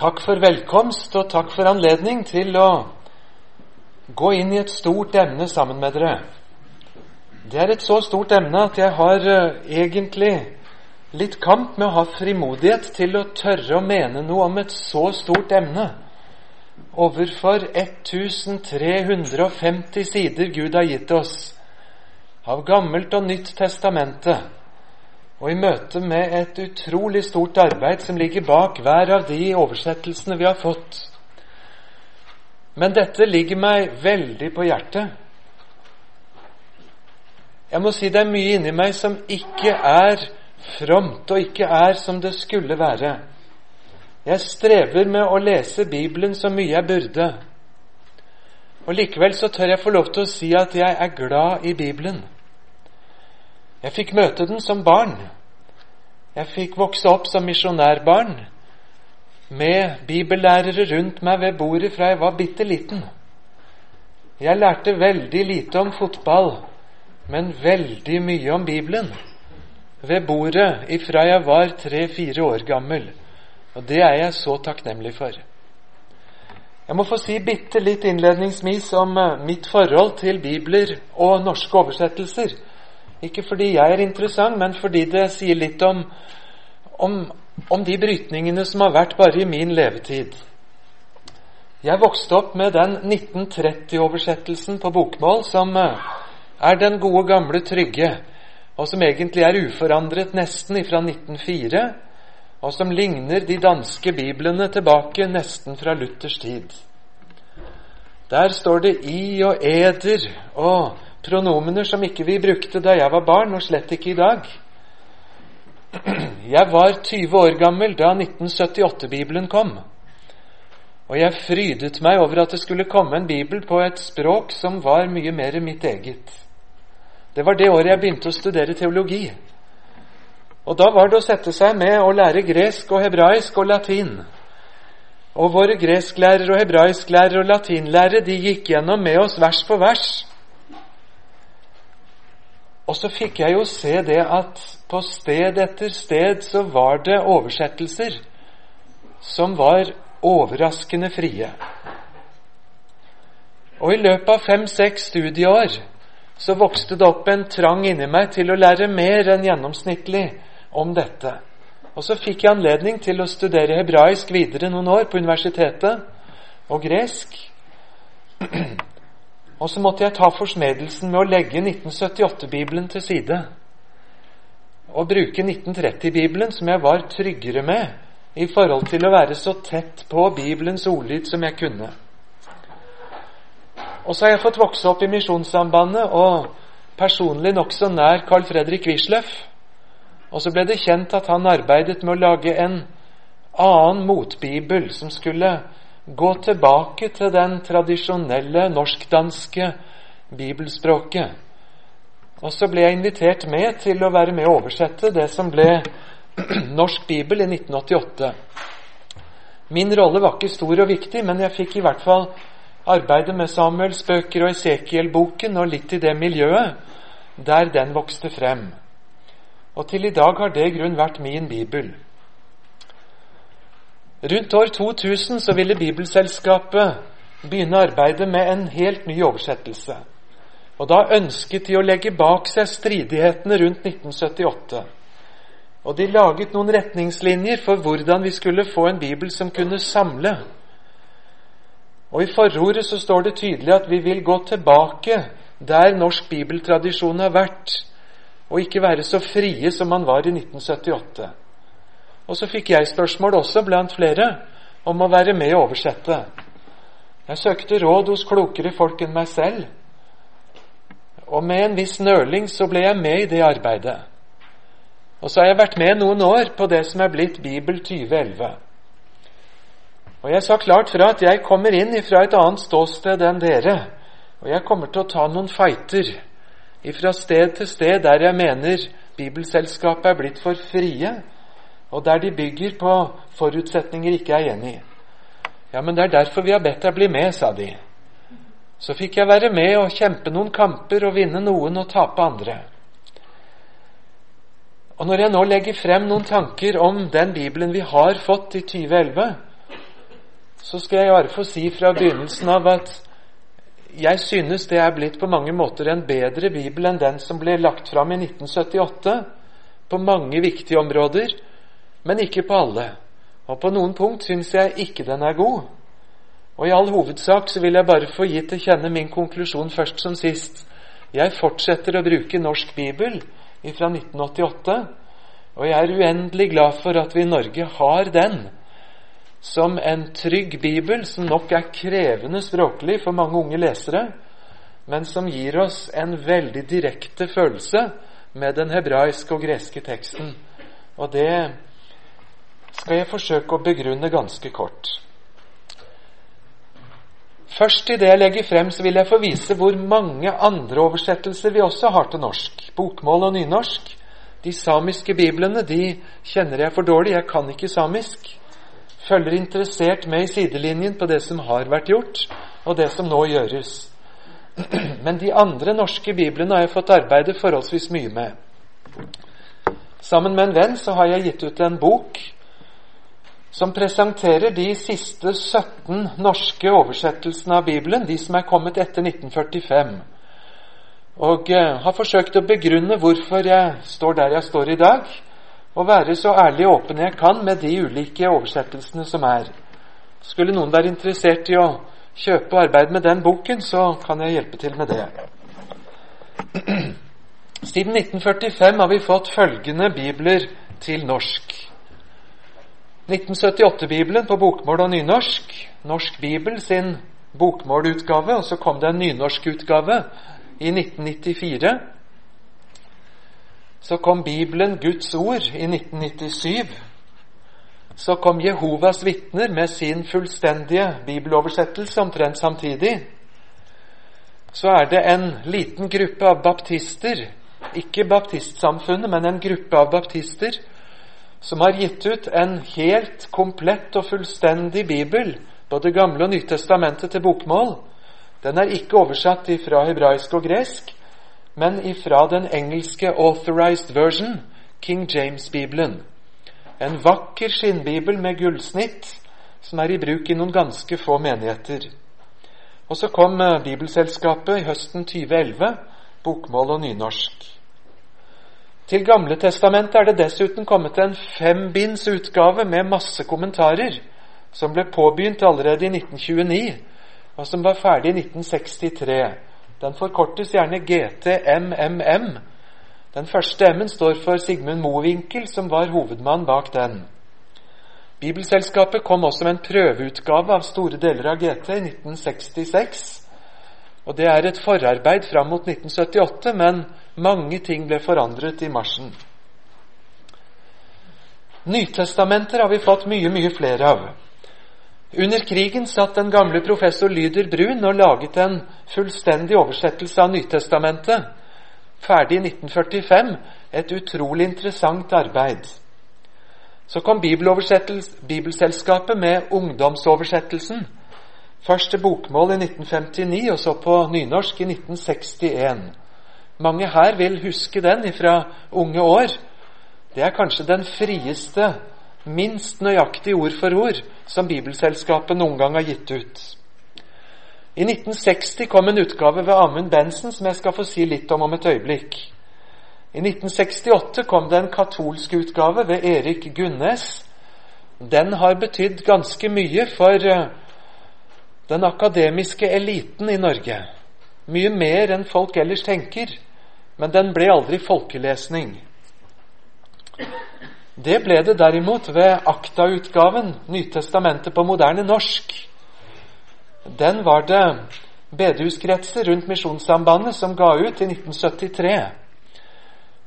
Takk for velkomst, og takk for anledning til å gå inn i et stort emne sammen med dere. Det er et så stort emne at jeg har uh, egentlig litt kamp med å ha frimodighet til å tørre å mene noe om et så stort emne overfor 1350 sider Gud har gitt oss av Gammelt og Nytt testamente og i møte med et utrolig stort arbeid som ligger bak hver av de oversettelsene vi har fått. Men dette ligger meg veldig på hjertet. Jeg må si det er mye inni meg som ikke er fromt, og ikke er som det skulle være. Jeg strever med å lese Bibelen så mye jeg burde. Og likevel så tør jeg få lov til å si at jeg er glad i Bibelen. Jeg fikk møte den som barn. Jeg fikk vokse opp som misjonærbarn med bibellærere rundt meg ved bordet fra jeg var bitte liten. Jeg lærte veldig lite om fotball, men veldig mye om Bibelen ved bordet ifra jeg var tre-fire år gammel. Og det er jeg så takknemlig for. Jeg må få si bitte litt innledningsvis om eh, mitt forhold til bibler og norske oversettelser. Ikke fordi jeg er interessant, men fordi det sier litt om, om, om de brytningene som har vært bare i min levetid. Jeg vokste opp med den 1930-oversettelsen på bokmål som eh, er den gode, gamle, trygge, og som egentlig er uforandret nesten ifra 1904, og som ligner de danske biblene tilbake nesten fra Luthers tid. Der står det i og eder og pronomener som ikke vi brukte da jeg var barn, og slett ikke i dag. Jeg var 20 år gammel da 1978-bibelen kom, og jeg frydet meg over at det skulle komme en bibel på et språk som var mye mer mitt eget. Det var det året jeg begynte å studere teologi. Og da var det å sette seg med å lære gresk og hebraisk og latin. Og våre gresklærere og hebraisklærere og latinlærere de gikk gjennom med oss vers for vers. Og så fikk jeg jo se det at på sted etter sted så var det oversettelser som var overraskende frie. Og i løpet av fem-seks studieår så vokste det opp en trang inni meg til å lære mer enn gjennomsnittlig om dette. Og så fikk jeg anledning til å studere hebraisk videre noen år på universitetet, og gresk. Og så måtte jeg ta forsmedelsen med å legge 1978-bibelen til side og bruke 1930-bibelen, som jeg var tryggere med i forhold til å være så tett på Bibelens ordlyd som jeg kunne. Og så har jeg fått vokse opp i Misjonssambandet og personlig nokså nær Carl Fredrik Wisløff. Og så ble det kjent at han arbeidet med å lage en annen motbibel som skulle gå tilbake til den tradisjonelle norsk-danske bibelspråket. Og så ble jeg invitert med til å være med å oversette det som ble Norsk bibel i 1988. Min rolle var ikke stor og viktig, men jeg fikk i hvert fall arbeide med Samuels bøker og Esekiel-boken og litt i det miljøet der den vokste frem. Og til i dag har det i grunn vært min bibel. Rundt år 2000 så ville Bibelselskapet begynne arbeidet med en helt ny oversettelse. Og da ønsket de å legge bak seg stridighetene rundt 1978. Og de laget noen retningslinjer for hvordan vi skulle få en bibel som kunne samle. Og i forordet så står det tydelig at vi vil gå tilbake der norsk bibeltradisjon har vært, og ikke være så frie som man var i 1978. Og så fikk jeg spørsmål også, blant flere, om å være med i oversette. Jeg søkte råd hos klokere folk enn meg selv. Og med en viss nøling så ble jeg med i det arbeidet. Og så har jeg vært med noen år på det som er blitt Bibel 2011. Og jeg sa klart fra at jeg kommer inn fra et annet ståsted enn dere. Og jeg kommer til å ta noen fighter fra sted til sted der jeg mener Bibelselskapet er blitt for frie og der de bygger på forutsetninger ikke er enig i. Ja, men det er derfor vi har bedt deg bli med, sa de. Så fikk jeg være med og kjempe noen kamper og vinne noen og tape andre. Og når jeg nå legger frem noen tanker om den Bibelen vi har fått i 2011, så skal jeg bare få si fra begynnelsen av at jeg synes det er blitt på mange måter en bedre bibel enn den som ble lagt fram i 1978, på mange viktige områder, men ikke på alle. Og på noen punkt syns jeg ikke den er god. Og i all hovedsak så vil jeg bare få gitt til kjenne min konklusjon først som sist. Jeg fortsetter å bruke Norsk bibel fra 1988, og jeg er uendelig glad for at vi i Norge har den som en trygg bibel, som nok er krevende språklig for mange unge lesere, men som gir oss en veldig direkte følelse med den hebraiske og greske teksten. Og det skal jeg forsøke å begrunne ganske kort. Først i det jeg legger frem, så vil jeg få vise hvor mange andre oversettelser vi også har til norsk. Bokmål og nynorsk. De samiske biblene de kjenner jeg for dårlig. Jeg kan ikke samisk. Følger interessert med i sidelinjen på det som har vært gjort, og det som nå gjøres. Men de andre norske biblene har jeg fått arbeide forholdsvis mye med. Sammen med en venn så har jeg gitt ut en bok som presenterer de siste 17 norske oversettelsene av Bibelen, de som er kommet etter 1945. Og eh, har forsøkt å begrunne hvorfor jeg står der jeg står i dag, og være så ærlig og åpen jeg kan med de ulike oversettelsene som er. Skulle noen være interessert i å kjøpe og arbeide med den boken, så kan jeg hjelpe til med det. Siden 1945 har vi fått følgende bibler til norsk. 1978-bibelen på bokmål og nynorsk. Norsk bibel sin bokmålutgave, og så kom det en nynorskutgave i 1994. Så kom Bibelen, Guds ord, i 1997. Så kom Jehovas vitner med sin fullstendige bibeloversettelse omtrent samtidig. Så er det en liten gruppe av baptister, ikke baptistsamfunnet, men en gruppe av baptister, som har gitt ut en helt komplett og fullstendig bibel, både Gamle og Nytestamentet, til bokmål. Den er ikke oversatt fra hebraisk og gresk, men ifra den engelske authorized version, King James-bibelen. En vakker skinnbibel med gullsnitt som er i bruk i noen ganske få menigheter. Og så kom eh, Bibelselskapet i høsten 2011, bokmål og nynorsk. Til Gamle testamentet er det dessuten kommet en fembinds utgave med masse kommentarer, som ble påbegynt allerede i 1929, og som var ferdig i 1963. Den forkortes gjerne GTMMM. Den første M-en står for Sigmund Mowinckel, som var hovedmann bak den. Bibelselskapet kom også med en prøveutgave av store deler av GT i 1966. Og Det er et forarbeid fram mot 1978, men mange ting ble forandret i marsjen. Nytestamenter har vi fått mye, mye flere av. Under krigen satt den gamle professor Lyder Brun og laget en fullstendig oversettelse av Nytestamentet. Ferdig i 1945. Et utrolig interessant arbeid. Så kom Bibelselskapet med ungdomsoversettelsen. Først til bokmål i 1959, og så på nynorsk i 1961. Mange her vil huske den fra unge år. Det er kanskje den frieste, minst nøyaktig ord for ord som Bibelselskapet noen gang har gitt ut. I 1960 kom en utgave ved Amund Bensen som jeg skal få si litt om om et øyeblikk. I 1968 kom det en katolsk utgave ved Erik Gunnes. Den har betydd ganske mye for eh, den akademiske eliten i Norge. Mye mer enn folk ellers tenker. Men den ble aldri folkelesning. Det ble det derimot ved Akta-utgaven, Nytestamentet på moderne norsk. Den var det bedehuskretser rundt Misjonssambandet som ga ut i 1973.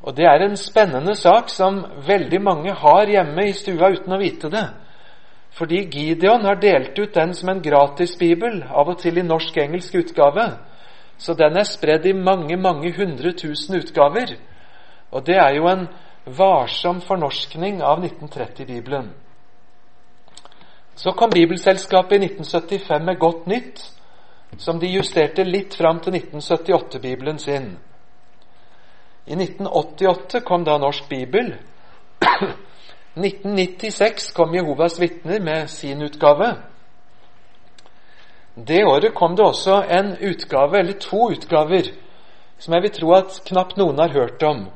Og det er en spennende sak som veldig mange har hjemme i stua uten å vite det. Fordi Gideon har delt ut den som en gratisbibel, av og til i norsk-engelsk utgave. Så den er spredd i mange, mange hundre tusen utgaver. Og det er jo en varsom fornorskning av 1930-bibelen. Så kom Bibelselskapet i 1975 med Godt nytt, som de justerte litt fram til 1978-bibelen sin. I 1988 kom da Norsk bibel. 1996 kom Jehovas vitner med sin utgave. Det året kom det også en utgave, eller to utgaver, som jeg vil tro at knapt noen har hørt om.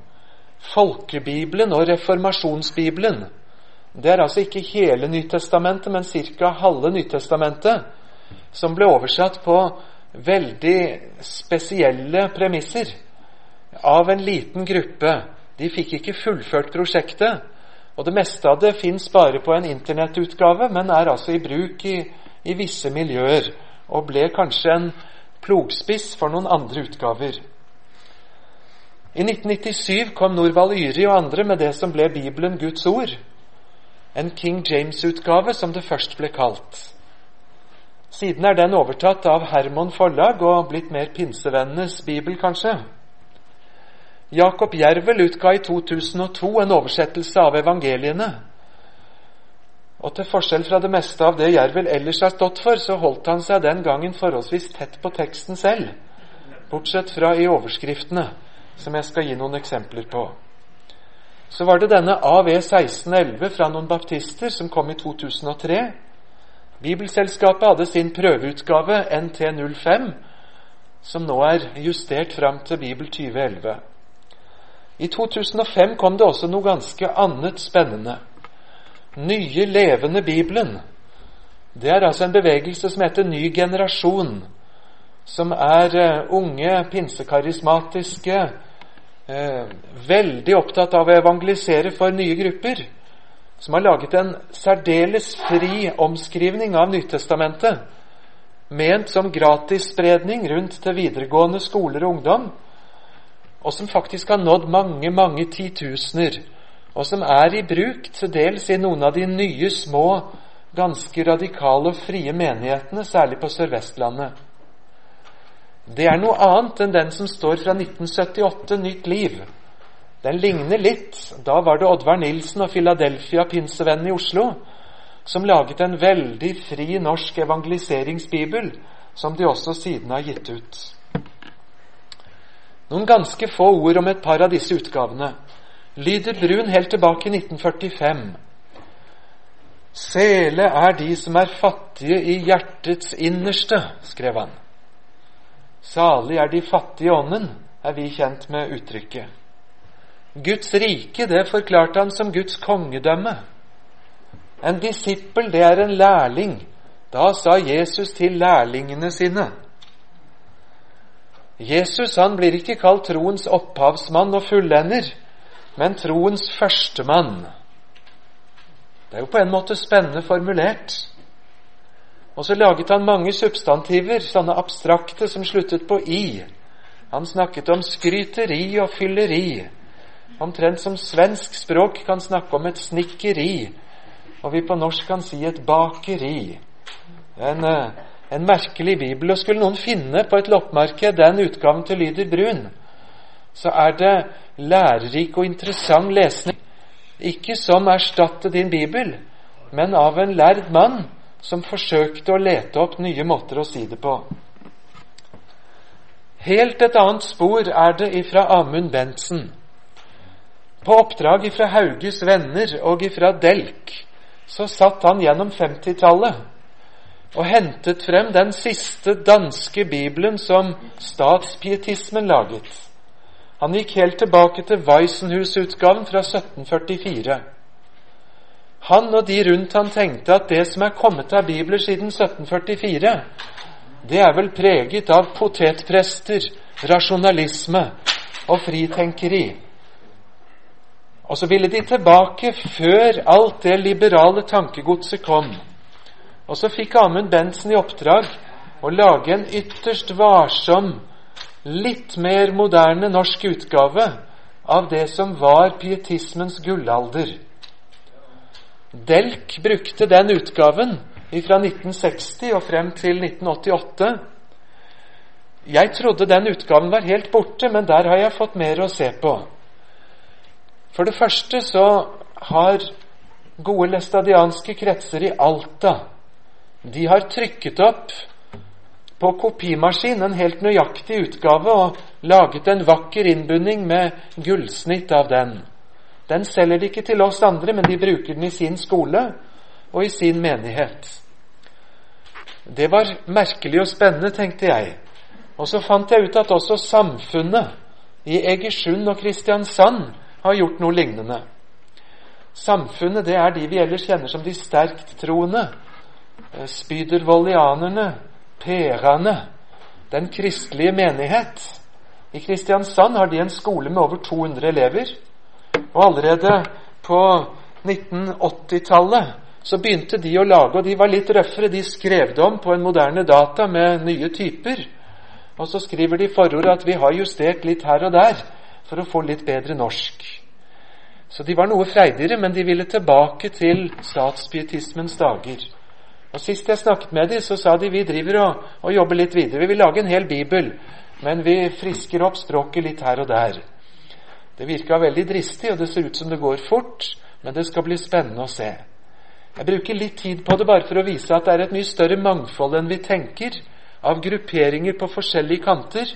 Folkebibelen og Reformasjonsbibelen. Det er altså ikke hele Nytestamentet, men ca. halve Nytestamentet, som ble oversatt på veldig spesielle premisser av en liten gruppe. De fikk ikke fullført prosjektet, og det meste av det fins bare på en internettutgave, men er altså i bruk i, i visse miljøer, og ble kanskje en plogspiss for noen andre utgaver. I 1997 kom Norvald Yri og andre med det som ble Bibelen Guds ord. En King James-utgave, som det først ble kalt. Siden er den overtatt av Hermon forlag og blitt mer pinsevennenes bibel, kanskje. Jakob Jervel utga i 2002 en oversettelse av evangeliene. Og til forskjell fra det meste av det Jervel ellers har stått for, så holdt han seg den gangen forholdsvis tett på teksten selv, bortsett fra i overskriftene, som jeg skal gi noen eksempler på. Så var det denne AV 1611 fra noen baptister som kom i 2003. Bibelselskapet hadde sin prøveutgave NT05, som nå er justert fram til Bibel 2011. I 2005 kom det også noe ganske annet spennende. Nye levende Bibelen. Det er altså en bevegelse som heter Ny generasjon, som er uh, unge, pinsekarismatiske, eh, veldig opptatt av å evangelisere for nye grupper som har laget en særdeles fri omskrivning av Nytestamentet, ment som gratisspredning rundt til videregående skoler og ungdom, og som faktisk har nådd mange, mange titusener, og som er i bruk til dels i noen av de nye, små, ganske radikale og frie menighetene, særlig på Sør-Vestlandet. Det er noe annet enn den som står fra 1978, Nytt liv, den ligner litt. Da var det Oddvar Nilsen og Philadelphia-pinsevennen i Oslo som laget en veldig fri norsk evangeliseringsbibel, som de også siden har gitt ut. Noen ganske få ord om et par av disse utgavene. Lyder Brun helt tilbake i 1945. Sele er de som er fattige i hjertets innerste, skrev han. Salig er de fattige i ånden, er vi kjent med uttrykket. Guds rike, det forklarte han som Guds kongedømme. En disippel, det er en lærling. Da sa Jesus til lærlingene sine. Jesus han blir ikke kalt troens opphavsmann og fullender, men troens førstemann. Det er jo på en måte spennende formulert. Og så laget han mange substantiver, sånne abstrakte som sluttet på i. Han snakket om skryteri og fylleri. Omtrent som svensk språk kan snakke om et snikkeri, og vi på norsk kan si et bakeri. En, eh, en merkelig bibel. Og skulle noen finne på et loppemarked den utgaven til Lyder Brun, så er det lærerik og interessant lesning. Ikke som erstatte din bibel, men av en lærd mann som forsøkte å lete opp nye måter å si det på. Helt et annet spor er det ifra Amund Bentsen. På oppdrag ifra Hauges venner og ifra Delk så satt han gjennom 50-tallet og hentet frem den siste danske bibelen som statspietismen laget. Han gikk helt tilbake til Weissenhus-utgaven fra 1744. Han og de rundt han tenkte at det som er kommet av bibler siden 1744, det er vel preget av potetprester, rasjonalisme og fritenkeri. Og så ville de tilbake før alt det liberale tankegodset kom. Og så fikk Amund Bentzen i oppdrag å lage en ytterst varsom, litt mer moderne norsk utgave av det som var pietismens gullalder. Delk brukte den utgaven fra 1960 og frem til 1988. Jeg trodde den utgaven var helt borte, men der har jeg fått mer å se på. For det første så har gode læstadianske kretser i Alta de har trykket opp på kopimaskin en helt nøyaktig utgave og laget en vakker innbunding med gullsnitt av den. Den selger de ikke til oss andre, men de bruker den i sin skole og i sin menighet. Det var merkelig og spennende, tenkte jeg. Og så fant jeg ut at også samfunnet i Egersund og Kristiansand har gjort noe lignende. Samfunnet det er de vi ellers kjenner som de sterkt troende. Eh, spydervollianerne, perene, den kristelige menighet. I Kristiansand har de en skole med over 200 elever. Og allerede på 1980-tallet så begynte de å lage, og de var litt røffere. De skrev det om på en moderne data med nye typer. Og så skriver de i forordet at vi har justert litt her og der for å få litt bedre norsk. Så de var noe freidigere, men de ville tilbake til statspietismens dager. Og Sist jeg snakket med dem, så sa de vi driver og, og jobber litt videre. Vi vil lage en hel bibel, men vi frisker opp språket litt her og der. Det virka veldig dristig, og det ser ut som det går fort, men det skal bli spennende å se. Jeg bruker litt tid på det bare for å vise at det er et mye større mangfold enn vi tenker, av grupperinger på forskjellige kanter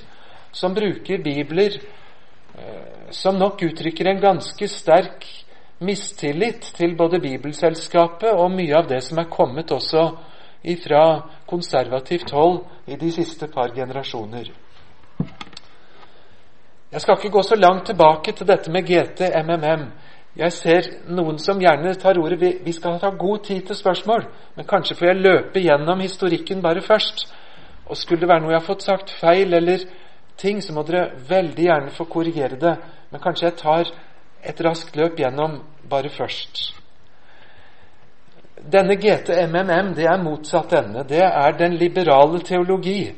som bruker bibler eh, som nok uttrykker en ganske sterk mistillit til både Bibelselskapet og mye av det som er kommet også fra konservativt hold i de siste par generasjoner. Jeg skal ikke gå så langt tilbake til dette med GT, MMM. Jeg ser noen som gjerne tar ordet. Vi, skal ta god tid til spørsmål, men kanskje får jeg løpe gjennom historikken bare først. Og skulle det være noe jeg har fått sagt feil, eller ting, så må dere veldig gjerne få korrigere det. Men kanskje jeg tar et raskt løp gjennom bare først. Denne GTMMM det er motsatt ende. Det er den liberale teologi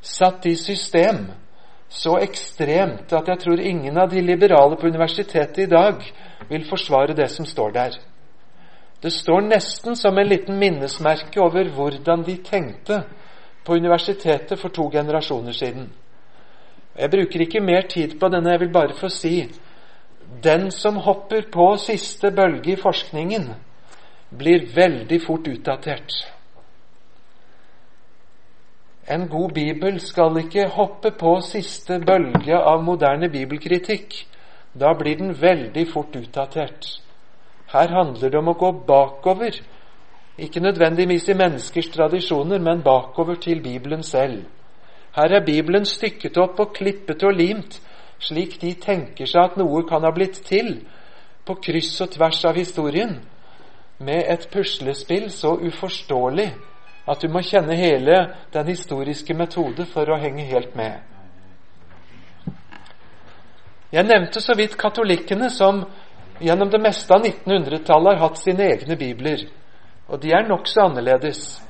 satt i system så ekstremt at jeg tror ingen av de liberale på universitetet i dag vil forsvare det som står der. Det står nesten som en liten minnesmerke over hvordan de tenkte på universitetet for to generasjoner siden. Jeg bruker ikke mer tid på denne, jeg vil bare få si den som hopper på siste bølge i forskningen, blir veldig fort utdatert. En god bibel skal ikke hoppe på siste bølge av moderne bibelkritikk. Da blir den veldig fort utdatert. Her handler det om å gå bakover, ikke nødvendigvis i menneskers tradisjoner, men bakover til Bibelen selv. Her er Bibelen stykket opp og klippet og limt, slik de tenker seg at noe kan ha blitt til, på kryss og tvers av historien, med et puslespill så uforståelig at du må kjenne hele den historiske metode for å henge helt med. Jeg nevnte så vidt katolikkene, som gjennom det meste av 1900-tallet har hatt sine egne bibler. Og de er nokså annerledes.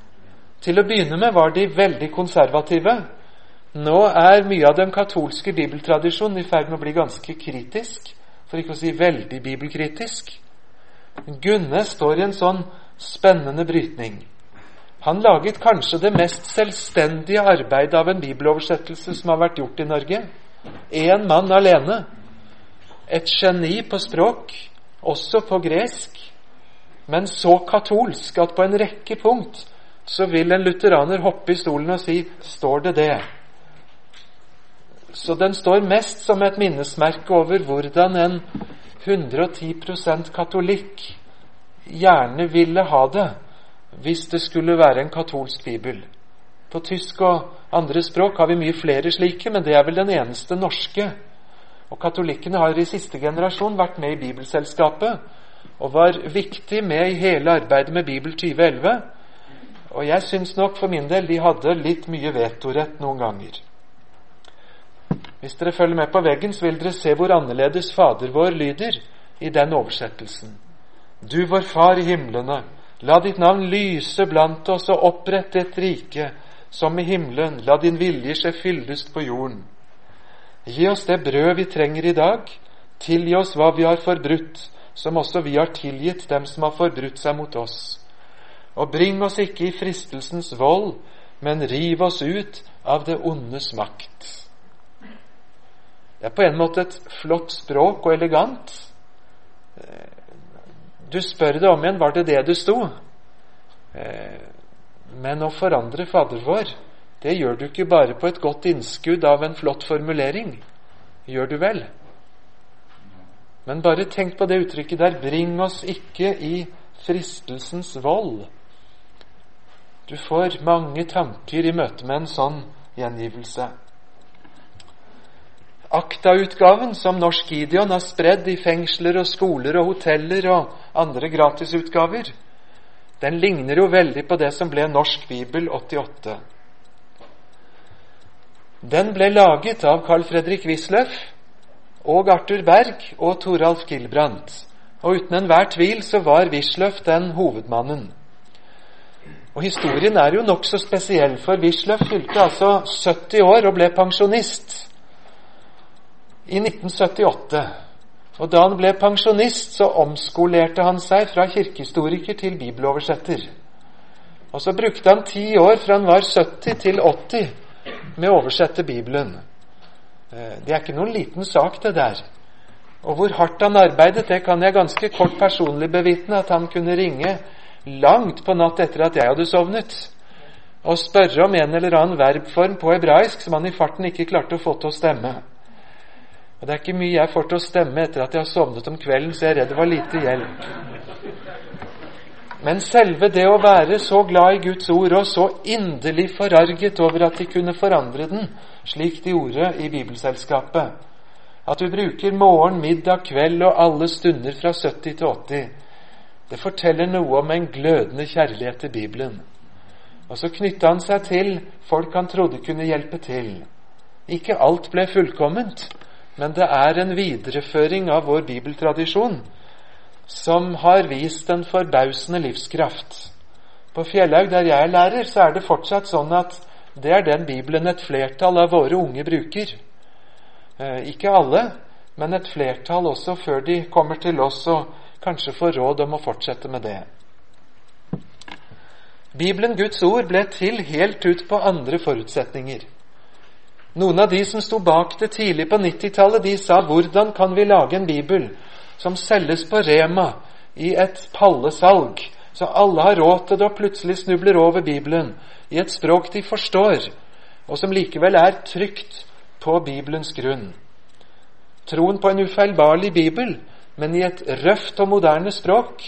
Til å begynne med var de veldig konservative. Nå er mye av den katolske bibeltradisjonen i ferd med å bli ganske kritisk, for ikke å si veldig bibelkritisk. Gunne står i en sånn spennende brytning. Han laget kanskje det mest selvstendige arbeidet av en bibeloversettelse som har vært gjort i Norge. Én mann alene. Et geni på språk, også på gresk, men så katolsk at på en rekke punkt så vil en lutheraner hoppe i stolen og si 'Står det det?' Så den står mest som et minnesmerke over hvordan en 110% katolikk gjerne ville ha det hvis det skulle være en katolsk bibel. På tysk og andre språk har vi mye flere slike, men det er vel den eneste norske. Og Katolikkene har i siste generasjon vært med i Bibelselskapet og var viktig med i hele arbeidet med Bibel 2011. Og jeg syns nok for min del de hadde litt mye vetorett noen ganger. Hvis dere følger med på veggen, så vil dere se hvor annerledes Fader vår lyder i den oversettelsen. Du vår Far i himlene La ditt navn lyse blant oss og opprette et rike som i himmelen. La din vilje skje fyldest på jorden. Gi oss det brød vi trenger i dag. Tilgi oss hva vi har forbrutt, som også vi har tilgitt dem som har forbrutt seg mot oss. Og bring oss ikke i fristelsens vold, men riv oss ut av det ondes makt. Det er på en måte et flott språk og elegant. Du spør deg om igjen var det det du sto. Eh, men å forandre Fader vår, det gjør du ikke bare på et godt innskudd av en flott formulering. Gjør du vel? Men bare tenk på det uttrykket der 'bring oss ikke i fristelsens vold'. Du får mange tanker i møte med en sånn gjengivelse. Akta-utgaven som Norsk Gideon har spredd i fengsler og skoler og hoteller og andre gratisutgaver, den ligner jo veldig på det som ble Norsk bibel 88. Den ble laget av Carl Fredrik Wisløff og Arthur Berg og Toralf Gilbrandt. Og uten enhver tvil så var Wisløff den hovedmannen. Og historien er jo nokså spesiell, for Wisløff fylte altså 70 år og ble pensjonist i 1978. Og da han ble pensjonist, så omskolerte han seg fra kirkehistoriker til bibeloversetter. Og så brukte han ti år fra han var 70 til 80 med å oversette Bibelen. Eh, det er ikke noen liten sak, det der. Og hvor hardt han arbeidet, det kan jeg ganske kort personlig bevitne. At han kunne ringe langt på natt etter at jeg hadde sovnet, og spørre om en eller annen verbform på hebraisk som han i farten ikke klarte å få til å stemme. Og Det er ikke mye jeg får til å stemme etter at jeg har sovnet om kvelden, så jeg er redd det var lite hjelp. Men selve det å være så glad i Guds ord og så inderlig forarget over at de kunne forandre den, slik de gjorde i Bibelselskapet, at du bruker morgen, middag, kveld og alle stunder fra 70 til 80, det forteller noe om en glødende kjærlighet til Bibelen. Og så knytta han seg til folk han trodde kunne hjelpe til. Ikke alt ble fullkomment, men det er en videreføring av vår bibeltradisjon som har vist en forbausende livskraft. På Fjellhaug, der jeg er lærer, så er det fortsatt sånn at det er den Bibelen et flertall av våre unge bruker. Eh, ikke alle, men et flertall også før de kommer til oss og kanskje får råd om å fortsette med det. Bibelen, Guds ord, ble til helt ut på andre forutsetninger. Noen av de som sto bak det tidlig på 90-tallet, de sa 'Hvordan kan vi lage en bibel som selges på Rema i et pallesalg, så alle har råd til det og plutselig snubler over Bibelen i et språk de forstår, og som likevel er trygt på Bibelens grunn? Troen på en ufeilbarlig bibel, men i et røft og moderne språk,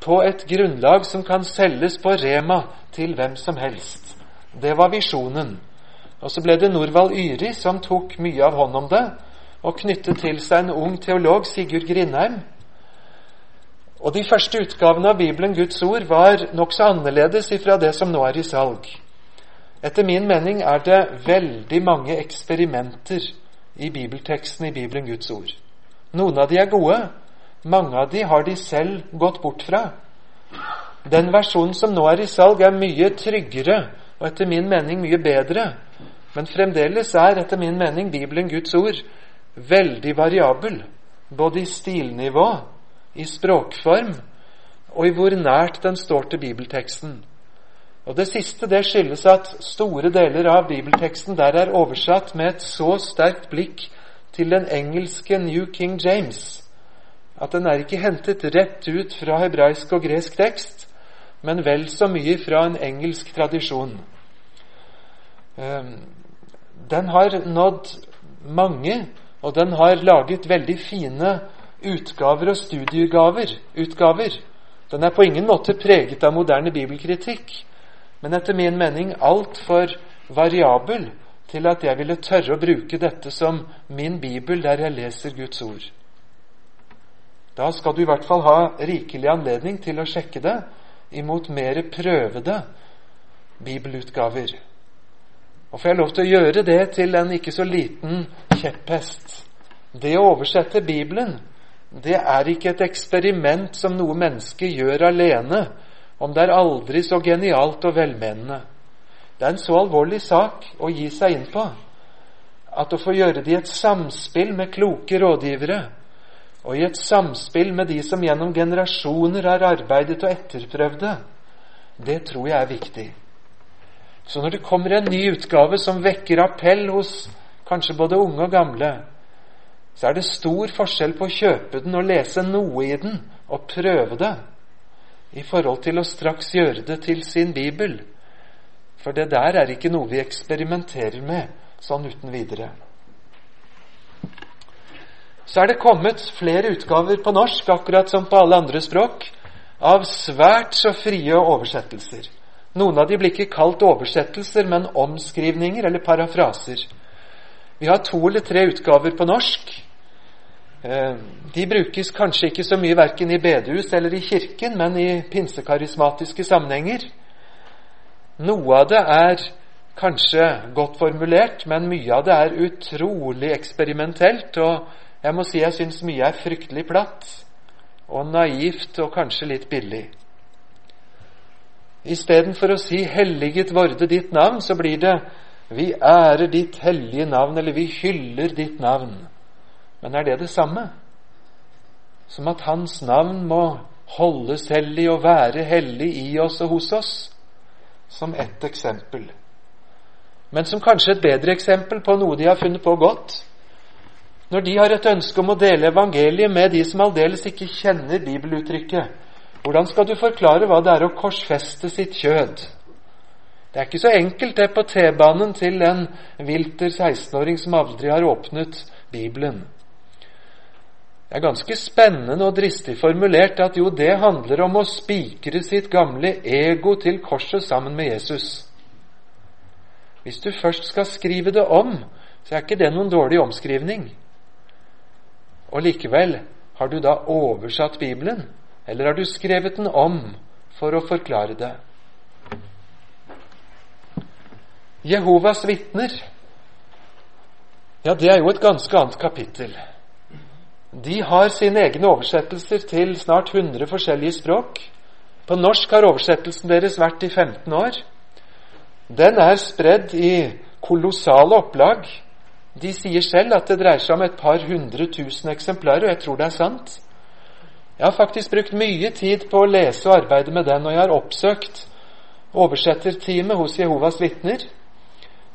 på et grunnlag som kan selges på Rema til hvem som helst. Det var visjonen. Og så ble det Norvald Yri som tok mye av hånd om det, og knyttet til seg en ung teolog, Sigurd Grindheim. Og De første utgavene av Bibelen, Guds ord, var nokså annerledes ifra det som nå er i salg. Etter min mening er det veldig mange eksperimenter i bibelteksten i Bibelen, Guds ord. Noen av de er gode, mange av de har de selv gått bort fra. Den versjonen som nå er i salg, er mye tryggere og etter min mening mye bedre men fremdeles er etter min mening Bibelen Guds ord veldig variabel, både i stilnivå, i språkform og i hvor nært den står til bibelteksten. Og Det siste det skyldes at store deler av bibelteksten der er oversatt med et så sterkt blikk til den engelske New King James at den er ikke hentet rett ut fra hebraisk og gresk tekst, men vel så mye fra en engelsk tradisjon. Den har nådd mange, og den har laget veldig fine utgaver og studiegaver. Utgaver. Den er på ingen måte preget av moderne bibelkritikk, men etter min mening altfor variabel til at jeg ville tørre å bruke dette som min bibel der jeg leser Guds ord. Da skal du i hvert fall ha rikelig anledning til å sjekke det imot mer prøvede bibelutgaver. Og får jeg lov til å gjøre det til en ikke så liten kjepphest. Det å oversette Bibelen, det er ikke et eksperiment som noe menneske gjør alene, om det er aldri så genialt og velmenende. Det er en så alvorlig sak å gi seg inn på at å få gjøre det i et samspill med kloke rådgivere, og i et samspill med de som gjennom generasjoner har arbeidet og etterprøvd det, det tror jeg er viktig. Så når det kommer en ny utgave som vekker appell hos kanskje både unge og gamle, så er det stor forskjell på å kjøpe den og lese noe i den og prøve det, i forhold til å straks gjøre det til sin bibel. For det der er ikke noe vi eksperimenterer med sånn uten videre. Så er det kommet flere utgaver på norsk, akkurat som på alle andre språk, av svært så frie oversettelser. Noen av de blir ikke kalt oversettelser, men omskrivninger eller parafraser. Vi har to eller tre utgaver på norsk. Eh, de brukes kanskje ikke så mye verken i bedehus eller i kirken, men i pinsekarismatiske sammenhenger. Noe av det er kanskje godt formulert, men mye av det er utrolig eksperimentelt. Og jeg må si jeg syns mye er fryktelig platt og naivt og kanskje litt billig. Istedenfor å si 'Helliget vorde ditt navn', så blir det 'Vi ærer ditt hellige navn', eller 'Vi hyller ditt navn'. Men er det det samme? Som at Hans navn må holdes hellig og være hellig i oss og hos oss? Som ett eksempel. Men som kanskje et bedre eksempel på noe de har funnet på godt. Når de har et ønske om å dele evangeliet med de som aldeles ikke kjenner bibeluttrykket, hvordan skal du forklare hva det er å korsfeste sitt kjød? Det er ikke så enkelt, det, på T-banen til en vilter 16-åring som aldri har åpnet Bibelen. Det er ganske spennende og dristig formulert at jo, det handler om å spikre sitt gamle ego til korset sammen med Jesus. Hvis du først skal skrive det om, så er ikke det noen dårlig omskrivning. Og likevel, har du da oversatt Bibelen? Eller har du skrevet den om for å forklare det? Jehovas vitner, ja, det er jo et ganske annet kapittel. De har sine egne oversettelser til snart 100 forskjellige språk. På norsk har oversettelsen deres vært i 15 år. Den er spredd i kolossale opplag. De sier selv at det dreier seg om et par hundre tusen eksemplarer, og jeg tror det er sant. Jeg har faktisk brukt mye tid på å lese og arbeide med den, og jeg har oppsøkt oversetterteamet hos Jehovas vitner.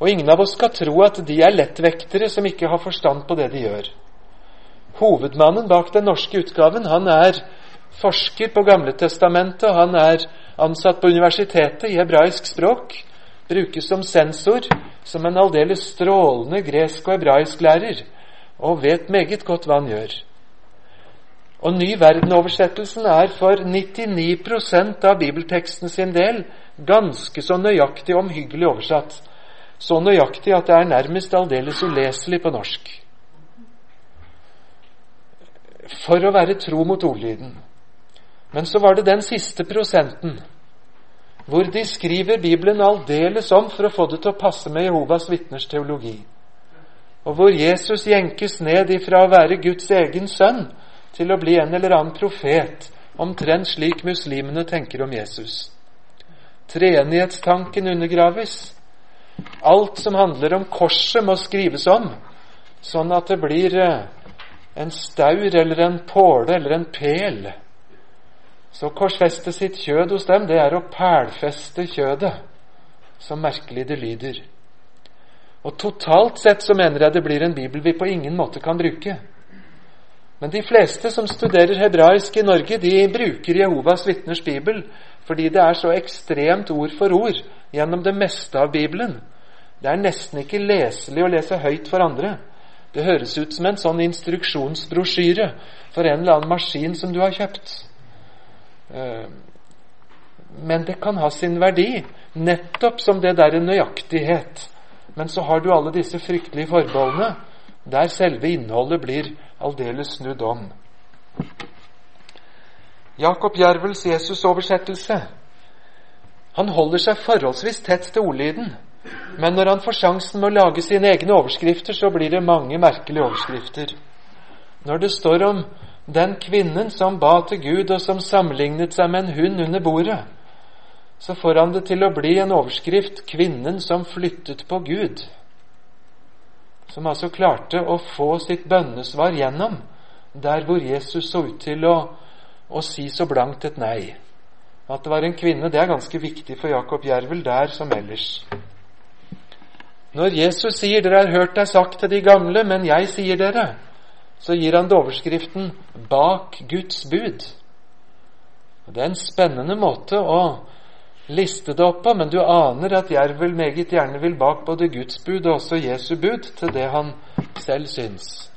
Og ingen av oss skal tro at de er lettvektere som ikke har forstand på det de gjør. Hovedmannen bak den norske utgaven han er forsker på Gamle Testamentet. Han er ansatt på universitetet i hebraisk språk. Brukes som sensor, som en aldeles strålende gresk- og hebraisklærer, og vet meget godt hva han gjør. Og Ny verden-oversettelsen er for 99% av bibelteksten sin del ganske så nøyaktig omhyggelig oversatt. Så nøyaktig at det er nærmest aldeles uleselig på norsk. For å være tro mot ordlyden. Men så var det den siste prosenten, hvor de skriver Bibelen aldeles om for å få det til å passe med Jehovas vitners teologi. Og hvor Jesus jenkes ned ifra å være Guds egen sønn til å bli en eller annen profet, omtrent slik muslimene tenker om Jesus. Treenighetstanken undergraves. Alt som handler om korset, må skrives om, sånn at det blir eh, en staur eller en påle eller en pel. Så korsfeste sitt kjød hos dem, det er å pælfeste kjødet. Så merkelig det lyder. Og totalt sett så mener jeg det blir en bibel vi på ingen måte kan bruke. Men de fleste som studerer hebraisk i Norge, de bruker Jehovas vitners bibel fordi det er så ekstremt ord for ord gjennom det meste av Bibelen. Det er nesten ikke leselig å lese høyt for andre. Det høres ut som en sånn instruksjonsbrosjyre for en eller annen maskin som du har kjøpt. Eh, men det kan ha sin verdi, nettopp som det der nøyaktighet. Men så har du alle disse fryktelige forbeholdene, der selve innholdet blir aldeles snudd om. Jakob Jervels Jesus-oversettelse. Han holder seg forholdsvis tett til ordlyden, men når han får sjansen med å lage sine egne overskrifter, så blir det mange merkelige overskrifter. Når det står om den kvinnen som ba til Gud, og som sammenlignet seg med en hund under bordet, så får han det til å bli en overskrift 'Kvinnen som flyttet på Gud' som altså klarte å få sitt bønnesvar gjennom der hvor Jesus så ut til å, å si så blankt et nei. At det var en kvinne, det er ganske viktig for Jakob Jervel der som ellers. Når Jesus sier 'Dere har hørt deg sagt til de gamle, men jeg sier dere', så gir han det overskriften 'Bak Guds bud'. Det er en spennende måte å liste det opp på, men du aner at Jervel meget gjerne vil bak både Guds bud og også Jesu bud til det han selv syns.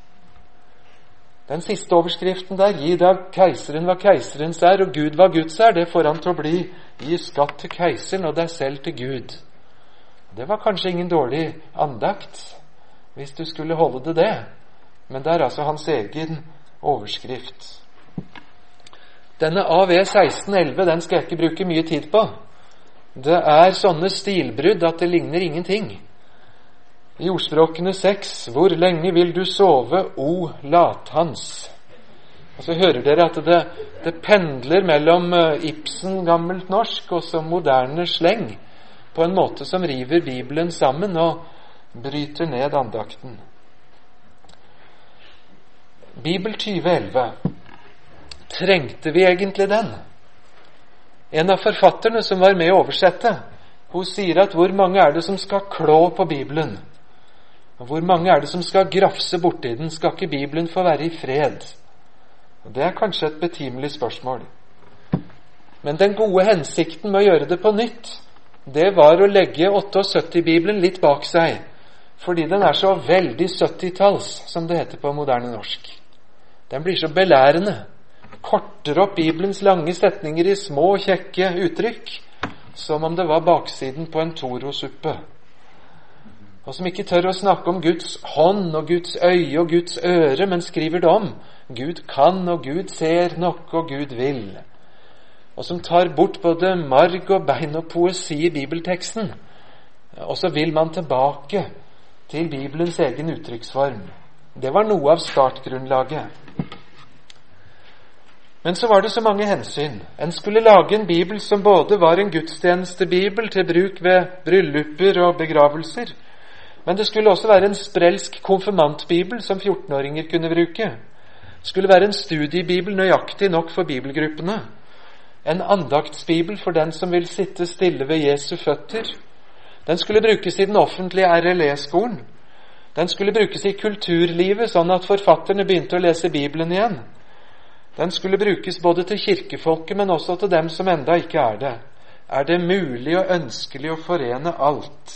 Den siste overskriften der, 'Gi da keiseren hva keiserens er, og Gud hva Guds er', det får han til å bli 'Gi skatt til keiseren og deg selv til Gud'. Det var kanskje ingen dårlig andakt, hvis du skulle holde det det, men det er altså hans egen overskrift. Denne AV 1611 den skal jeg ikke bruke mye tid på. Det er sånne stilbrudd at det ligner ingenting. I ordspråkene seks Hvor lenge vil du sove, o lathans? Og så hører dere at det, det pendler mellom eh, Ibsen gammelt norsk og så moderne sleng på en måte som river Bibelen sammen og bryter ned andakten. Bibel 2011 Trengte vi egentlig den? En av forfatterne som var med å oversette, hun sier at hvor mange er det som skal klå på Bibelen? Og hvor mange er det som skal grafse borti den? Skal ikke Bibelen få være i fred? Og Det er kanskje et betimelig spørsmål. Men den gode hensikten med å gjøre det på nytt, det var å legge 78-bibelen litt bak seg, fordi den er så veldig 70-talls, som det heter på moderne norsk. Den blir så belærende. Korter opp Bibelens lange setninger i små, kjekke uttrykk, som om det var baksiden på en Toro-suppe og som ikke tør å snakke om Guds hånd og Guds øye og Guds øre, men skriver det om Gud kan, og Gud ser nok, og Gud vil. Og som tar bort både marg og bein og poesi i bibelteksten. Og så vil man tilbake til Bibelens egen uttrykksform. Det var noe av startgrunnlaget. Men så var det så mange hensyn. En skulle lage en bibel som både var en gudstjenestebibel til bruk ved brylluper og begravelser, men det skulle også være en sprelsk konfirmantbibel som 14-åringer kunne bruke. Det skulle være en studiebibel nøyaktig nok for bibelgruppene. En andaktsbibel for den som vil sitte stille ved Jesu føtter. Den skulle brukes i den offentlige RLE-skolen. Den skulle brukes i kulturlivet, sånn at forfatterne begynte å lese Bibelen igjen. Den skulle brukes både til kirkefolket, men også til dem som enda ikke er det. Er det mulig og ønskelig å forene alt?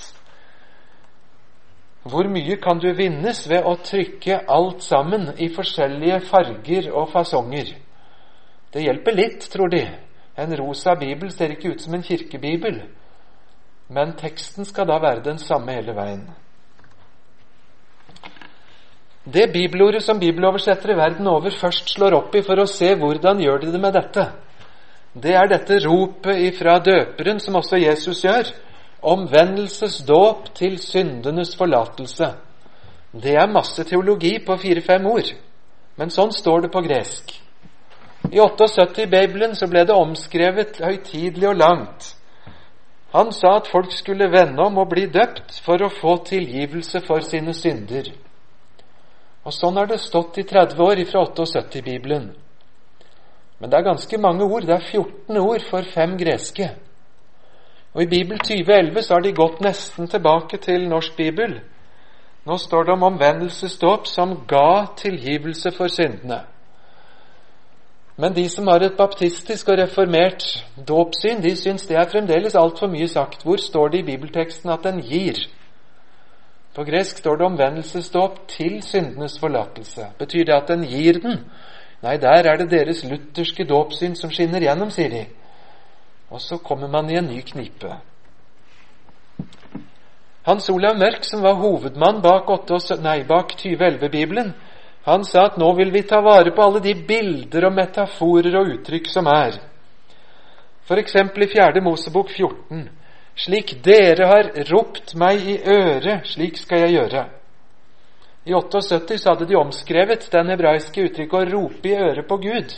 Hvor mye kan du vinnes ved å trykke alt sammen i forskjellige farger og fasonger? Det hjelper litt, tror de. En rosa bibel ser ikke ut som en kirkebibel. Men teksten skal da være den samme hele veien. Det bibelordet som bibeloversettere verden over først slår opp i for å se hvordan gjør de det med dette, det er dette ropet ifra døperen, som også Jesus gjør omvendelsesdåp til syndenes forlatelse. Det er masse teologi på fire-fem ord, men sånn står det på gresk. I 78 i Bibelen så ble det omskrevet høytidelig og langt. Han sa at folk skulle vende om og bli døpt for å få tilgivelse for sine synder. Og Sånn har det stått i 30 år fra 78 i Bibelen. Men det er ganske mange ord. Det er 14 ord for fem greske. Og I Bibel 2011 så har de gått nesten tilbake til norsk bibel. Nå står det om omvendelsesdåp som ga tilgivelse for syndene. Men de som har et baptistisk og reformert dåpssyn, de syns det er fremdeles altfor mye sagt. Hvor står det i bibelteksten at den gir? På gresk står det omvendelsesdåp til syndenes forlatelse. Betyr det at den gir den? Nei, der er det deres lutherske dåpssyn som skinner gjennom, sier de. Og så kommer man i en ny knipe. Hans Olav Mørk, som var hovedmann bak, bak 2011-bibelen, han sa at nå vil vi ta vare på alle de bilder og metaforer og uttrykk som er. F.eks. i 4. Mosebok 14. Slik dere har ropt meg i øret, slik skal jeg gjøre. I 78 så hadde de omskrevet den hebraiske uttrykket 'å rope i øret på Gud'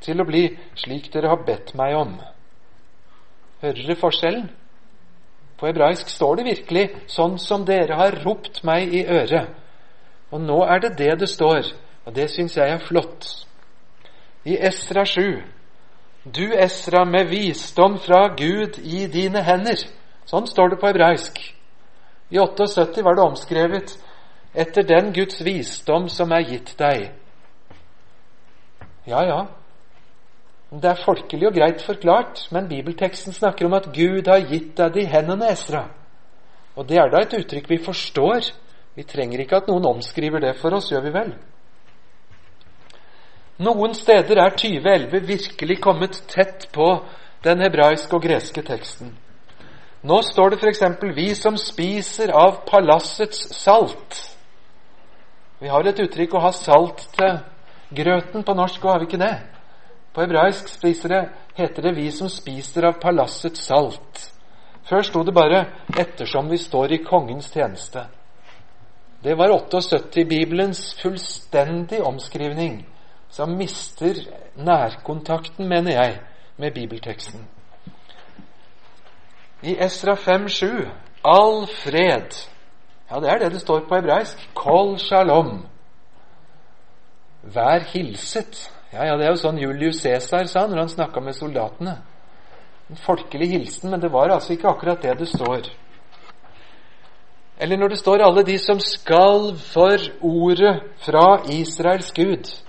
til å bli 'slik dere har bedt meg om'. Hører dere forskjellen? På hebraisk står det virkelig 'sånn som dere har ropt meg i øret'. Og nå er det det det står, og det syns jeg er flott. I Esra 7 Du, Esra, med visdom fra Gud i dine hender. Sånn står det på hebraisk. I 78 var det omskrevet etter den Guds visdom som er gitt deg. Ja, ja, det er folkelig og greit forklart, men bibelteksten snakker om at Gud har gitt deg de hendene, Esra. Og det er da et uttrykk vi forstår. Vi trenger ikke at noen omskriver det for oss, gjør vi vel? Noen steder er 2011 virkelig kommet tett på den hebraiske og greske teksten. Nå står det f.eks.: Vi som spiser av palassets salt. Vi har et uttrykk å ha salt til grøten på norsk, og har vi ikke det? På hebraisk spiser det, heter det 'vi som spiser av palassets salt'. Før sto det bare 'ettersom vi står i kongens tjeneste'. Det var 78-bibelens fullstendig omskrivning, som mister nærkontakten, mener jeg, med bibelteksten. I Esra 5,7 all fred. Ja, det er det det står på hebraisk. Kol shalom. Vær hilset. Ja, ja, Det er jo sånn Julius Cæsar sa når han snakka med soldatene. En folkelig hilsen, men det var altså ikke akkurat det det står. Eller når det står 'alle de som skal for ordet fra Israels Gud'.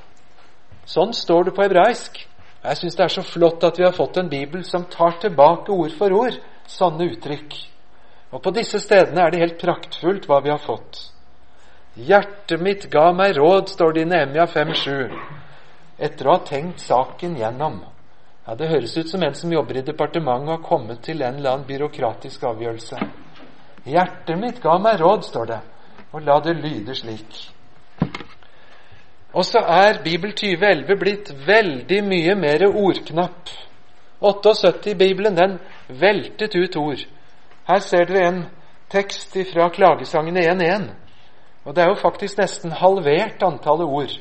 Sånn står det på hebraisk. Jeg syns det er så flott at vi har fått en bibel som tar tilbake ord for ord sånne uttrykk. Og på disse stedene er det helt praktfullt hva vi har fått. Hjertet mitt ga meg råd, står det i Nehemia 5,7 etter å ha tenkt saken gjennom. Ja, Det høres ut som en som jobber i departementet og har kommet til en eller annen byråkratisk avgjørelse. Hjertet mitt ga meg råd, står det, og la det lyde slik. Og så er Bibel 2011 blitt veldig mye mer ordknapp. 78 i Bibelen, den veltet ut ord. Her ser dere en tekst fra klagesangene 1.1. Og det er jo faktisk nesten halvert antallet ord.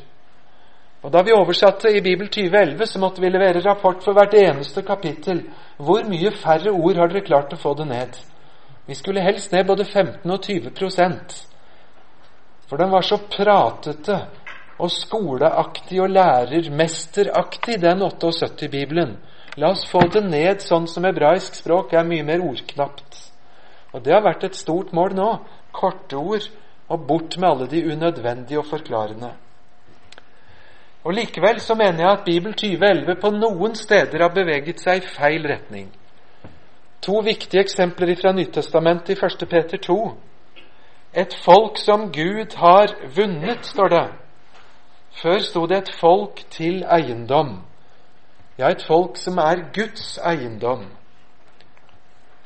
Og Da vi oversatte i Bibel 2011, så måtte vi levere rapport for hvert eneste kapittel. Hvor mye færre ord har dere klart å få det ned? Vi skulle helst ned både 15 og 20% For den var så pratete og skoleaktig og lærermesteraktig, den 78-bibelen. La oss få det ned sånn som hebraisk språk er mye mer ordknapt. Og det har vært et stort mål nå. Korte ord og bort med alle de unødvendige og forklarende. Og Likevel så mener jeg at Bibel 2011 på noen steder har beveget seg i feil retning. To viktige eksempler fra Nyttestamentet i 1. Peter 2. Et folk som Gud har vunnet, står det. Før sto det et folk til eiendom. Ja, et folk som er Guds eiendom.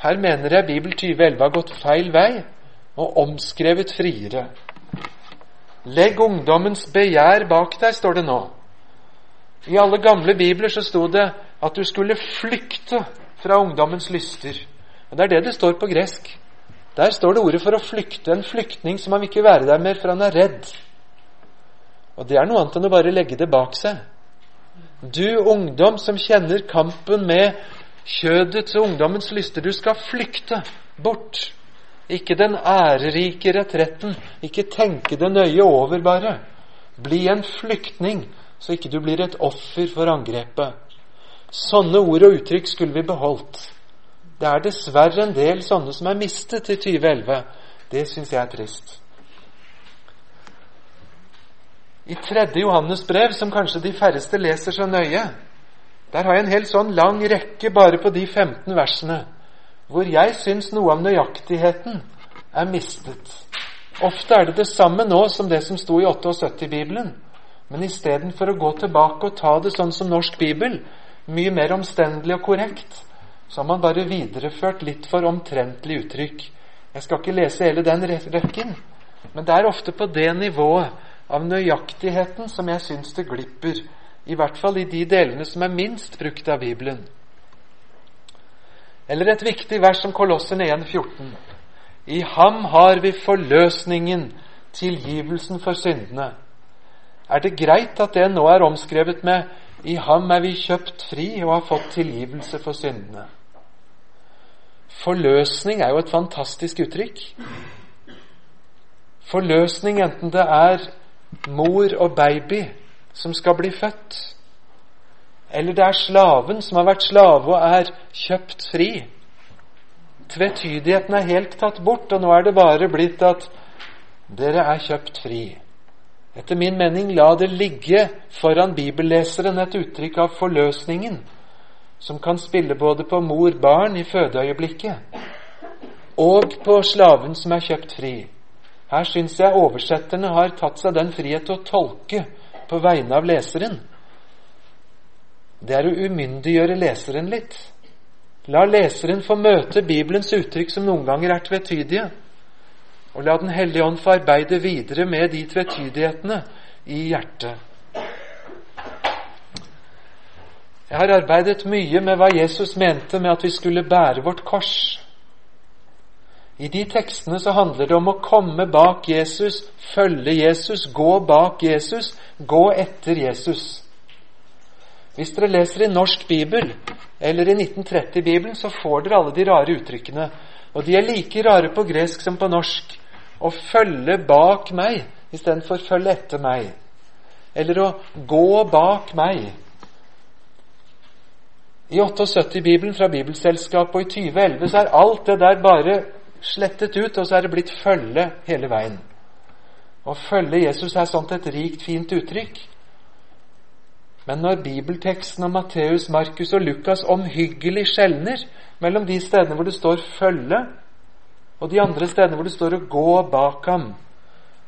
Her mener jeg Bibel 2011 har gått feil vei og omskrevet friere. Legg ungdommens begjær bak deg, står det nå. I alle gamle bibler så sto det at du skulle flykte fra ungdommens lyster. Og Det er det det står på gresk. Der står det ordet for å flykte. En flyktning som han vil ikke være der mer, for han er redd. Og det er noe annet enn å bare legge det bak seg. Du ungdom som kjenner kampen med kjødets og ungdommens lyster, du skal flykte bort ikke den ærerike retretten. Ikke tenke det nøye over, bare. Bli en flyktning, så ikke du blir et offer for angrepet. Sånne ord og uttrykk skulle vi beholdt. Det er dessverre en del sånne som er mistet i 2011. Det syns jeg er trist. I 3. Johannes brev, som kanskje de færreste leser så nøye, der har jeg en helt sånn lang rekke bare på de 15 versene hvor jeg syns noe av nøyaktigheten er mistet. Ofte er det det samme nå som det som sto i 78-bibelen. Men istedenfor å gå tilbake og ta det sånn som norsk bibel, mye mer omstendelig og korrekt, så har man bare videreført litt for omtrentlig uttrykk. Jeg skal ikke lese hele den rekken, men det er ofte på det nivået av nøyaktigheten som jeg syns det glipper, i hvert fall i de delene som er minst brukt av Bibelen. Eller et viktig vers som Kolossene 1,14. I ham har vi forløsningen, tilgivelsen for syndene. Er det greit at det nå er omskrevet med 'I ham er vi kjøpt fri og har fått tilgivelse for syndene'? Forløsning er jo et fantastisk uttrykk. Forløsning enten det er mor og baby som skal bli født, eller det er slaven som har vært slave og er kjøpt fri. Tvetydigheten er helt tatt bort, og nå er det bare blitt at dere er kjøpt fri. Etter min mening la det ligge foran bibelleseren et uttrykk av forløsningen, som kan spille både på mor-barn i fødeøyeblikket og på slaven som er kjøpt fri. Her syns jeg oversetterne har tatt seg den frihet til å tolke på vegne av leseren det er å umyndiggjøre leseren litt. La leseren få møte Bibelens uttrykk som noen ganger er tvetydige. Og la Den hellige ånd få arbeide videre med de tvetydighetene i hjertet. Jeg har arbeidet mye med hva Jesus mente med at vi skulle bære vårt kors. I de tekstene så handler det om å komme bak Jesus, følge Jesus, gå bak Jesus, gå etter Jesus. Hvis dere leser i norsk bibel eller i 1930-bibelen, så får dere alle de rare uttrykkene. Og de er like rare på gresk som på norsk. Å følge bak meg istedenfor følge etter meg. Eller å gå bak meg. I 78-bibelen fra Bibelselskapet og i 2011 så er alt det der bare slettet ut, og så er det blitt følge hele veien. Å følge Jesus er sånt et rikt, fint uttrykk. Men når bibelteksten om Matteus, Markus og Lukas omhyggelig skjelner mellom de stedene hvor det står 'følge', og de andre stedene hvor det står 'å gå bak ham',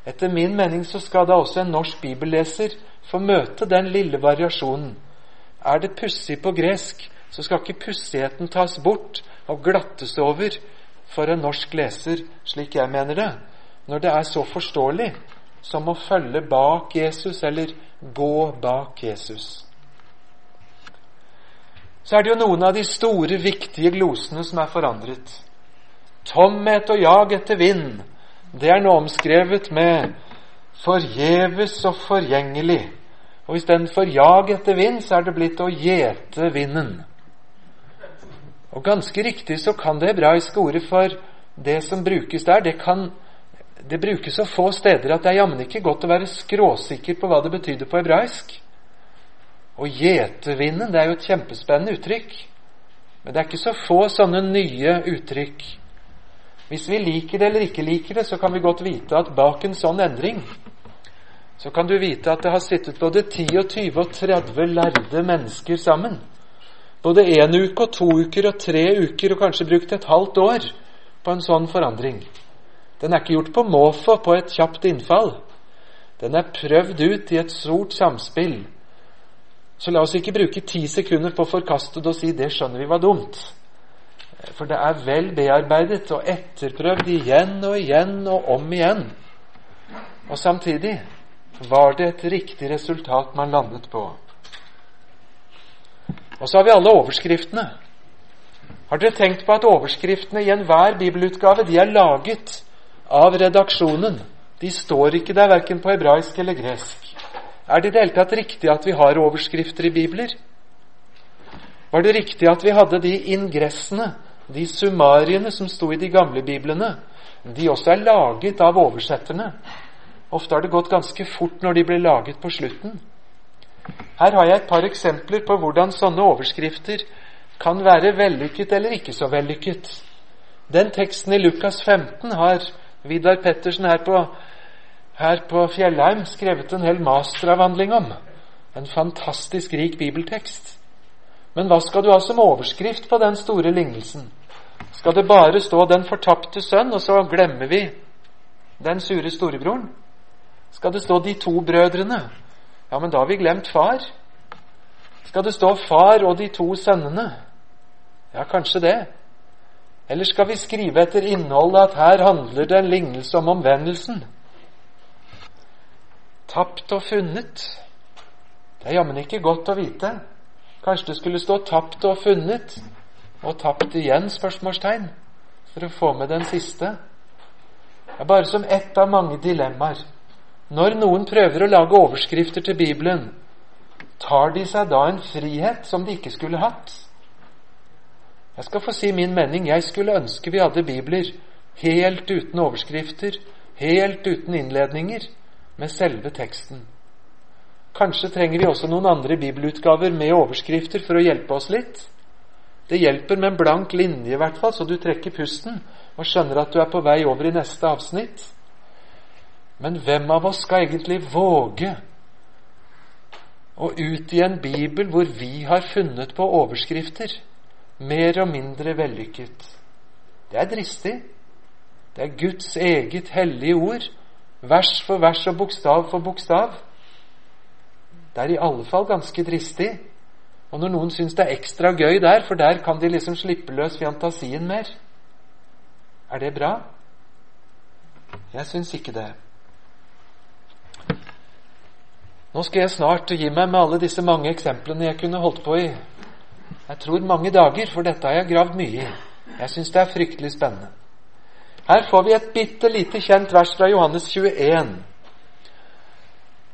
etter min mening så skal da også en norsk bibelleser få møte den lille variasjonen. Er det pussig på gresk, så skal ikke pussigheten tas bort og glattes over for en norsk leser, slik jeg mener det, når det er så forståelig som å følge bak Jesus eller gå bak Jesus. Så er det jo noen av de store, viktige glosene som er forandret. Tomhet og jag etter vind, det er nå omskrevet med forgjeves og forgjengelig. Og istedenfor jag etter vind, så er det blitt å gjete vinden. Og ganske riktig så kan det hebraiske ordet for det som brukes der, det kan det brukes så få steder at det er jammen ikke godt å være skråsikker på hva det betydde på hebraisk. Og gjetevinden, det er jo et kjempespennende uttrykk. Men det er ikke så få sånne nye uttrykk. Hvis vi liker det eller ikke liker det, så kan vi godt vite at bak en sånn endring så kan du vite at det har sittet både 10 og 20 og 30 lærde mennesker sammen. Både én uke og to uker og tre uker og kanskje brukt et halvt år på en sånn forandring. Den er ikke gjort på måfå, på et kjapt innfall. Den er prøvd ut i et stort samspill. Så la oss ikke bruke ti sekunder på å forkaste det og si 'det skjønner vi var dumt'. For det er vel bearbeidet og etterprøvd igjen og igjen og om igjen. Og samtidig var det et riktig resultat man landet på. Og så har vi alle overskriftene. Har dere tenkt på at overskriftene i enhver bibelutgave de er laget av redaksjonen. De står ikke der verken på hebraisk eller gresk. Er det i det hele tatt riktig at vi har overskrifter i bibler? Var det riktig at vi hadde de ingressene, de summariene som sto i de gamle biblene? De også er laget av oversetterne. Ofte har det gått ganske fort når de ble laget på slutten. Her har jeg et par eksempler på hvordan sånne overskrifter kan være vellykket eller ikke så vellykket. Den teksten i Lukas 15 har Vidar Pettersen her på, her på Fjellheim skrevet en hel masteravhandling om. En fantastisk rik bibeltekst. Men hva skal du ha som overskrift på den store lignelsen? Skal det bare stå 'Den fortapte sønn', og så glemmer vi den sure storebroren? Skal det stå 'de to brødrene'? Ja, men da har vi glemt far. Skal det stå 'far og de to sønnene'? Ja, kanskje det. Eller skal vi skrive etter innholdet at her handler det en lignelse om omvendelsen? Tapt og funnet. Det er jammen ikke godt å vite. Kanskje det skulle stå 'tapt og funnet' og 'tapt igjen?' spørsmålstegn, for å få med den siste. Det er bare som ett av mange dilemmaer. Når noen prøver å lage overskrifter til Bibelen, tar de seg da en frihet som de ikke skulle hatt? Jeg skal få si min mening. Jeg skulle ønske vi hadde bibler helt uten overskrifter, helt uten innledninger, med selve teksten. Kanskje trenger vi også noen andre bibelutgaver med overskrifter for å hjelpe oss litt. Det hjelper med en blank linje, i hvert fall, så du trekker pusten og skjønner at du er på vei over i neste avsnitt. Men hvem av oss skal egentlig våge å utgi en bibel hvor vi har funnet på overskrifter? mer og mindre vellykket. Det er dristig. Det er Guds eget hellige ord, vers for vers og bokstav for bokstav. Det er i alle fall ganske dristig. Og når noen syns det er ekstra gøy der, for der kan de liksom slippe løs fantasien mer, er det bra? Jeg syns ikke det. Nå skal jeg snart gi meg med alle disse mange eksemplene jeg kunne holdt på i jeg tror mange dager, for dette har jeg gravd mye i. Jeg syns det er fryktelig spennende. Her får vi et bitte lite kjent vers fra Johannes 21.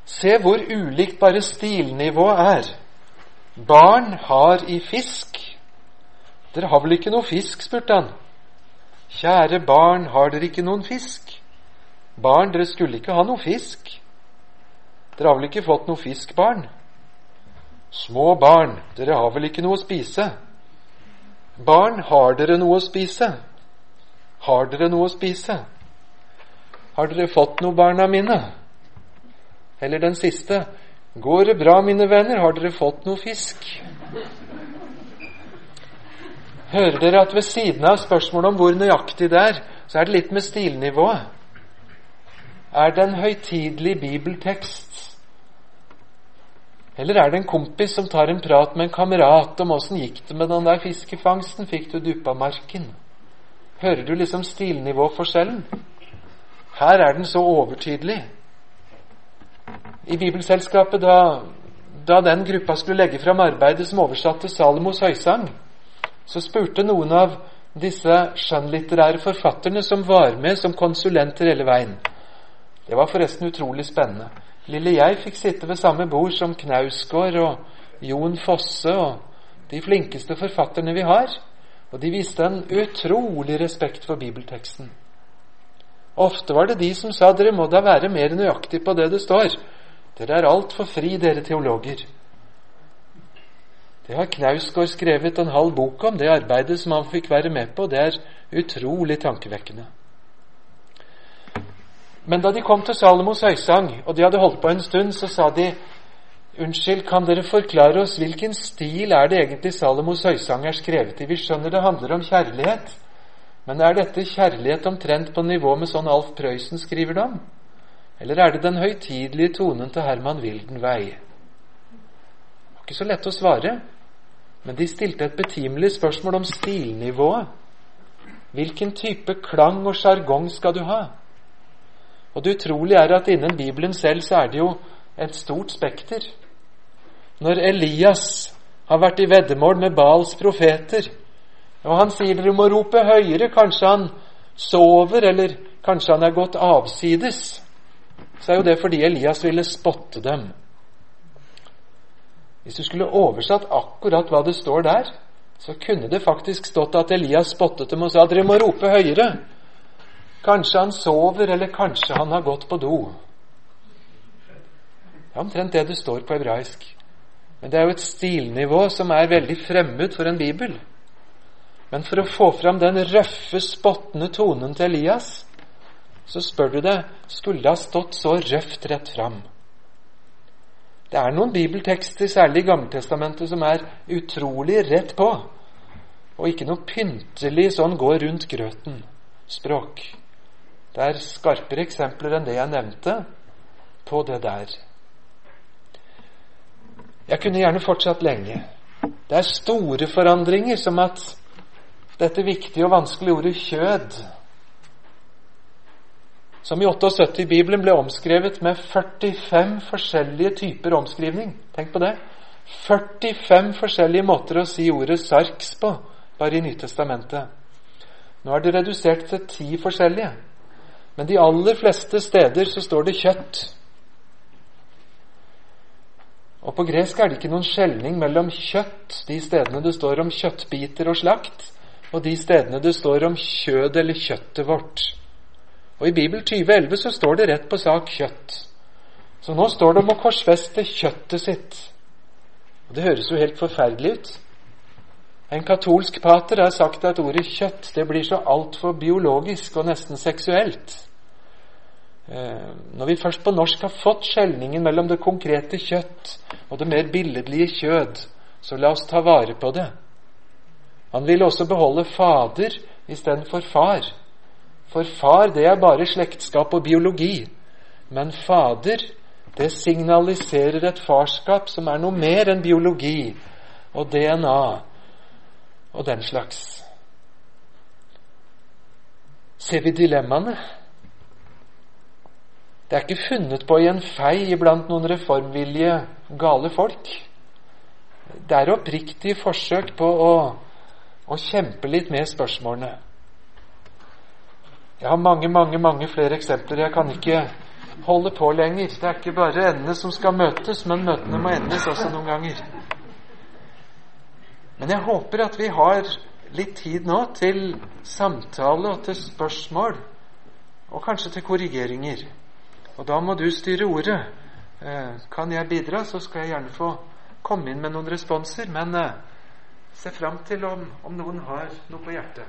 Se hvor ulikt bare stilnivået er. Barn har i fisk. Dere har vel ikke noe fisk, spurte han. Kjære barn, har dere ikke noen fisk? Barn, dere skulle ikke ha noe fisk. Dere har vel ikke fått noe fisk, barn? Små barn, dere har vel ikke noe å spise? Barn, har dere noe å spise? Har dere noe å spise? Har dere fått noe, barna mine? Eller den siste. Går det bra, mine venner? Har dere fått noe fisk? Hører dere at ved siden av spørsmålet om hvor nøyaktig det er, så er det litt med stilnivået. Er det en høytidelig bibeltekst eller er det en kompis som tar en prat med en kamerat om åssen gikk det med den der fiskefangsten, fikk du duppa marken? Hører du liksom stilnivåforskjellen? Her er den så overtydelig. I Bibelselskapet, da, da den gruppa skulle legge fram arbeidet som oversatte Salomos høysang, så spurte noen av disse skjønnlitterære forfatterne som var med som konsulenter hele veien. Det var forresten utrolig spennende. Lille jeg fikk sitte ved samme bord som Knausgård og Jon Fosse og de flinkeste forfatterne vi har, og de viste en utrolig respekt for bibelteksten. Ofte var det de som sa dere må da være mer nøyaktig på det det står. Dere er altfor fri, dere teologer. Det har Knausgård skrevet en halv bok om, det arbeidet som han fikk være med på. Det er utrolig tankevekkende. Men da de kom til Salomos høysang, og de hadde holdt på en stund, så sa de Unnskyld, kan dere forklare oss hvilken stil er det egentlig Salomos høysang er skrevet i? Vi skjønner det handler om kjærlighet, men er dette kjærlighet omtrent på nivå med sånn Alf Prøysen skriver det om? Eller er det den høytidelige tonen til Herman Wildenvey? Det var ikke så lett å svare, men de stilte et betimelig spørsmål om stilnivået. Hvilken type klang og sjargong skal du ha? Og det utrolige er at innen Bibelen selv så er det jo et stort spekter. Når Elias har vært i veddemål med Bals profeter, og han sier dere må rope høyere, kanskje han sover, eller kanskje han er gått avsides, så er jo det fordi Elias ville spotte dem. Hvis du skulle oversatt akkurat hva det står der, så kunne det faktisk stått at Elias spottet dem og sa dere må rope høyere. Kanskje han sover, eller kanskje han har gått på do. Det er omtrent det det står på hebraisk. Men det er jo et stilnivå som er veldig fremmed for en bibel. Men for å få fram den røffe, spottende tonen til Elias, så spør du deg skulle det ha stått så røft rett fram. Det er noen bibeltekster, særlig i Gammeltestamentet, som er utrolig rett på, og ikke noe pyntelig sånn gå rundt grøten-språk. Det er skarpere eksempler enn det jeg nevnte på det der. Jeg kunne gjerne fortsatt lenge. Det er store forandringer, som at dette viktige og vanskelige ordet 'kjød', som i 78 i Bibelen ble omskrevet med 45 forskjellige typer omskrivning. Tenk på det. 45 forskjellige måter å si ordet 'sarks' på, bare i Nytestamentet. Nå er det redusert til ti forskjellige. Men de aller fleste steder så står det kjøtt. Og på gresk er det ikke noen skjelning mellom kjøtt, de stedene det står om kjøttbiter og slakt, og de stedene det står om kjød eller kjøttet vårt. Og i Bibel 2011 så står det rett på sak kjøtt. Så nå står det om å korsfeste kjøttet sitt. Og Det høres jo helt forferdelig ut. En katolsk pater har sagt at ordet kjøtt det blir så altfor biologisk og nesten seksuelt. Eh, når vi først på norsk har fått skjelningen mellom det konkrete kjøtt og det mer billedlige kjød, så la oss ta vare på det. Han vil også beholde fader istedenfor far. For far, det er bare slektskap og biologi. Men fader, det signaliserer et farskap som er noe mer enn biologi og DNA og den slags. Ser vi dilemmaene? Det er ikke funnet på i en fei iblant noen reformvilje gale folk. Det er oppriktig forsøk på å, å kjempe litt med spørsmålene. Jeg har mange, mange, mange flere eksempler. Jeg kan ikke holde på lenger. Det er ikke bare endene som skal møtes, men møtene må endes også noen ganger. Men jeg håper at vi har litt tid nå til samtale og til spørsmål, og kanskje til korrigeringer. Og da må du styre ordet. Eh, kan jeg bidra, så skal jeg gjerne få komme inn med noen responser, men eh, se fram til om, om noen har noe på hjertet.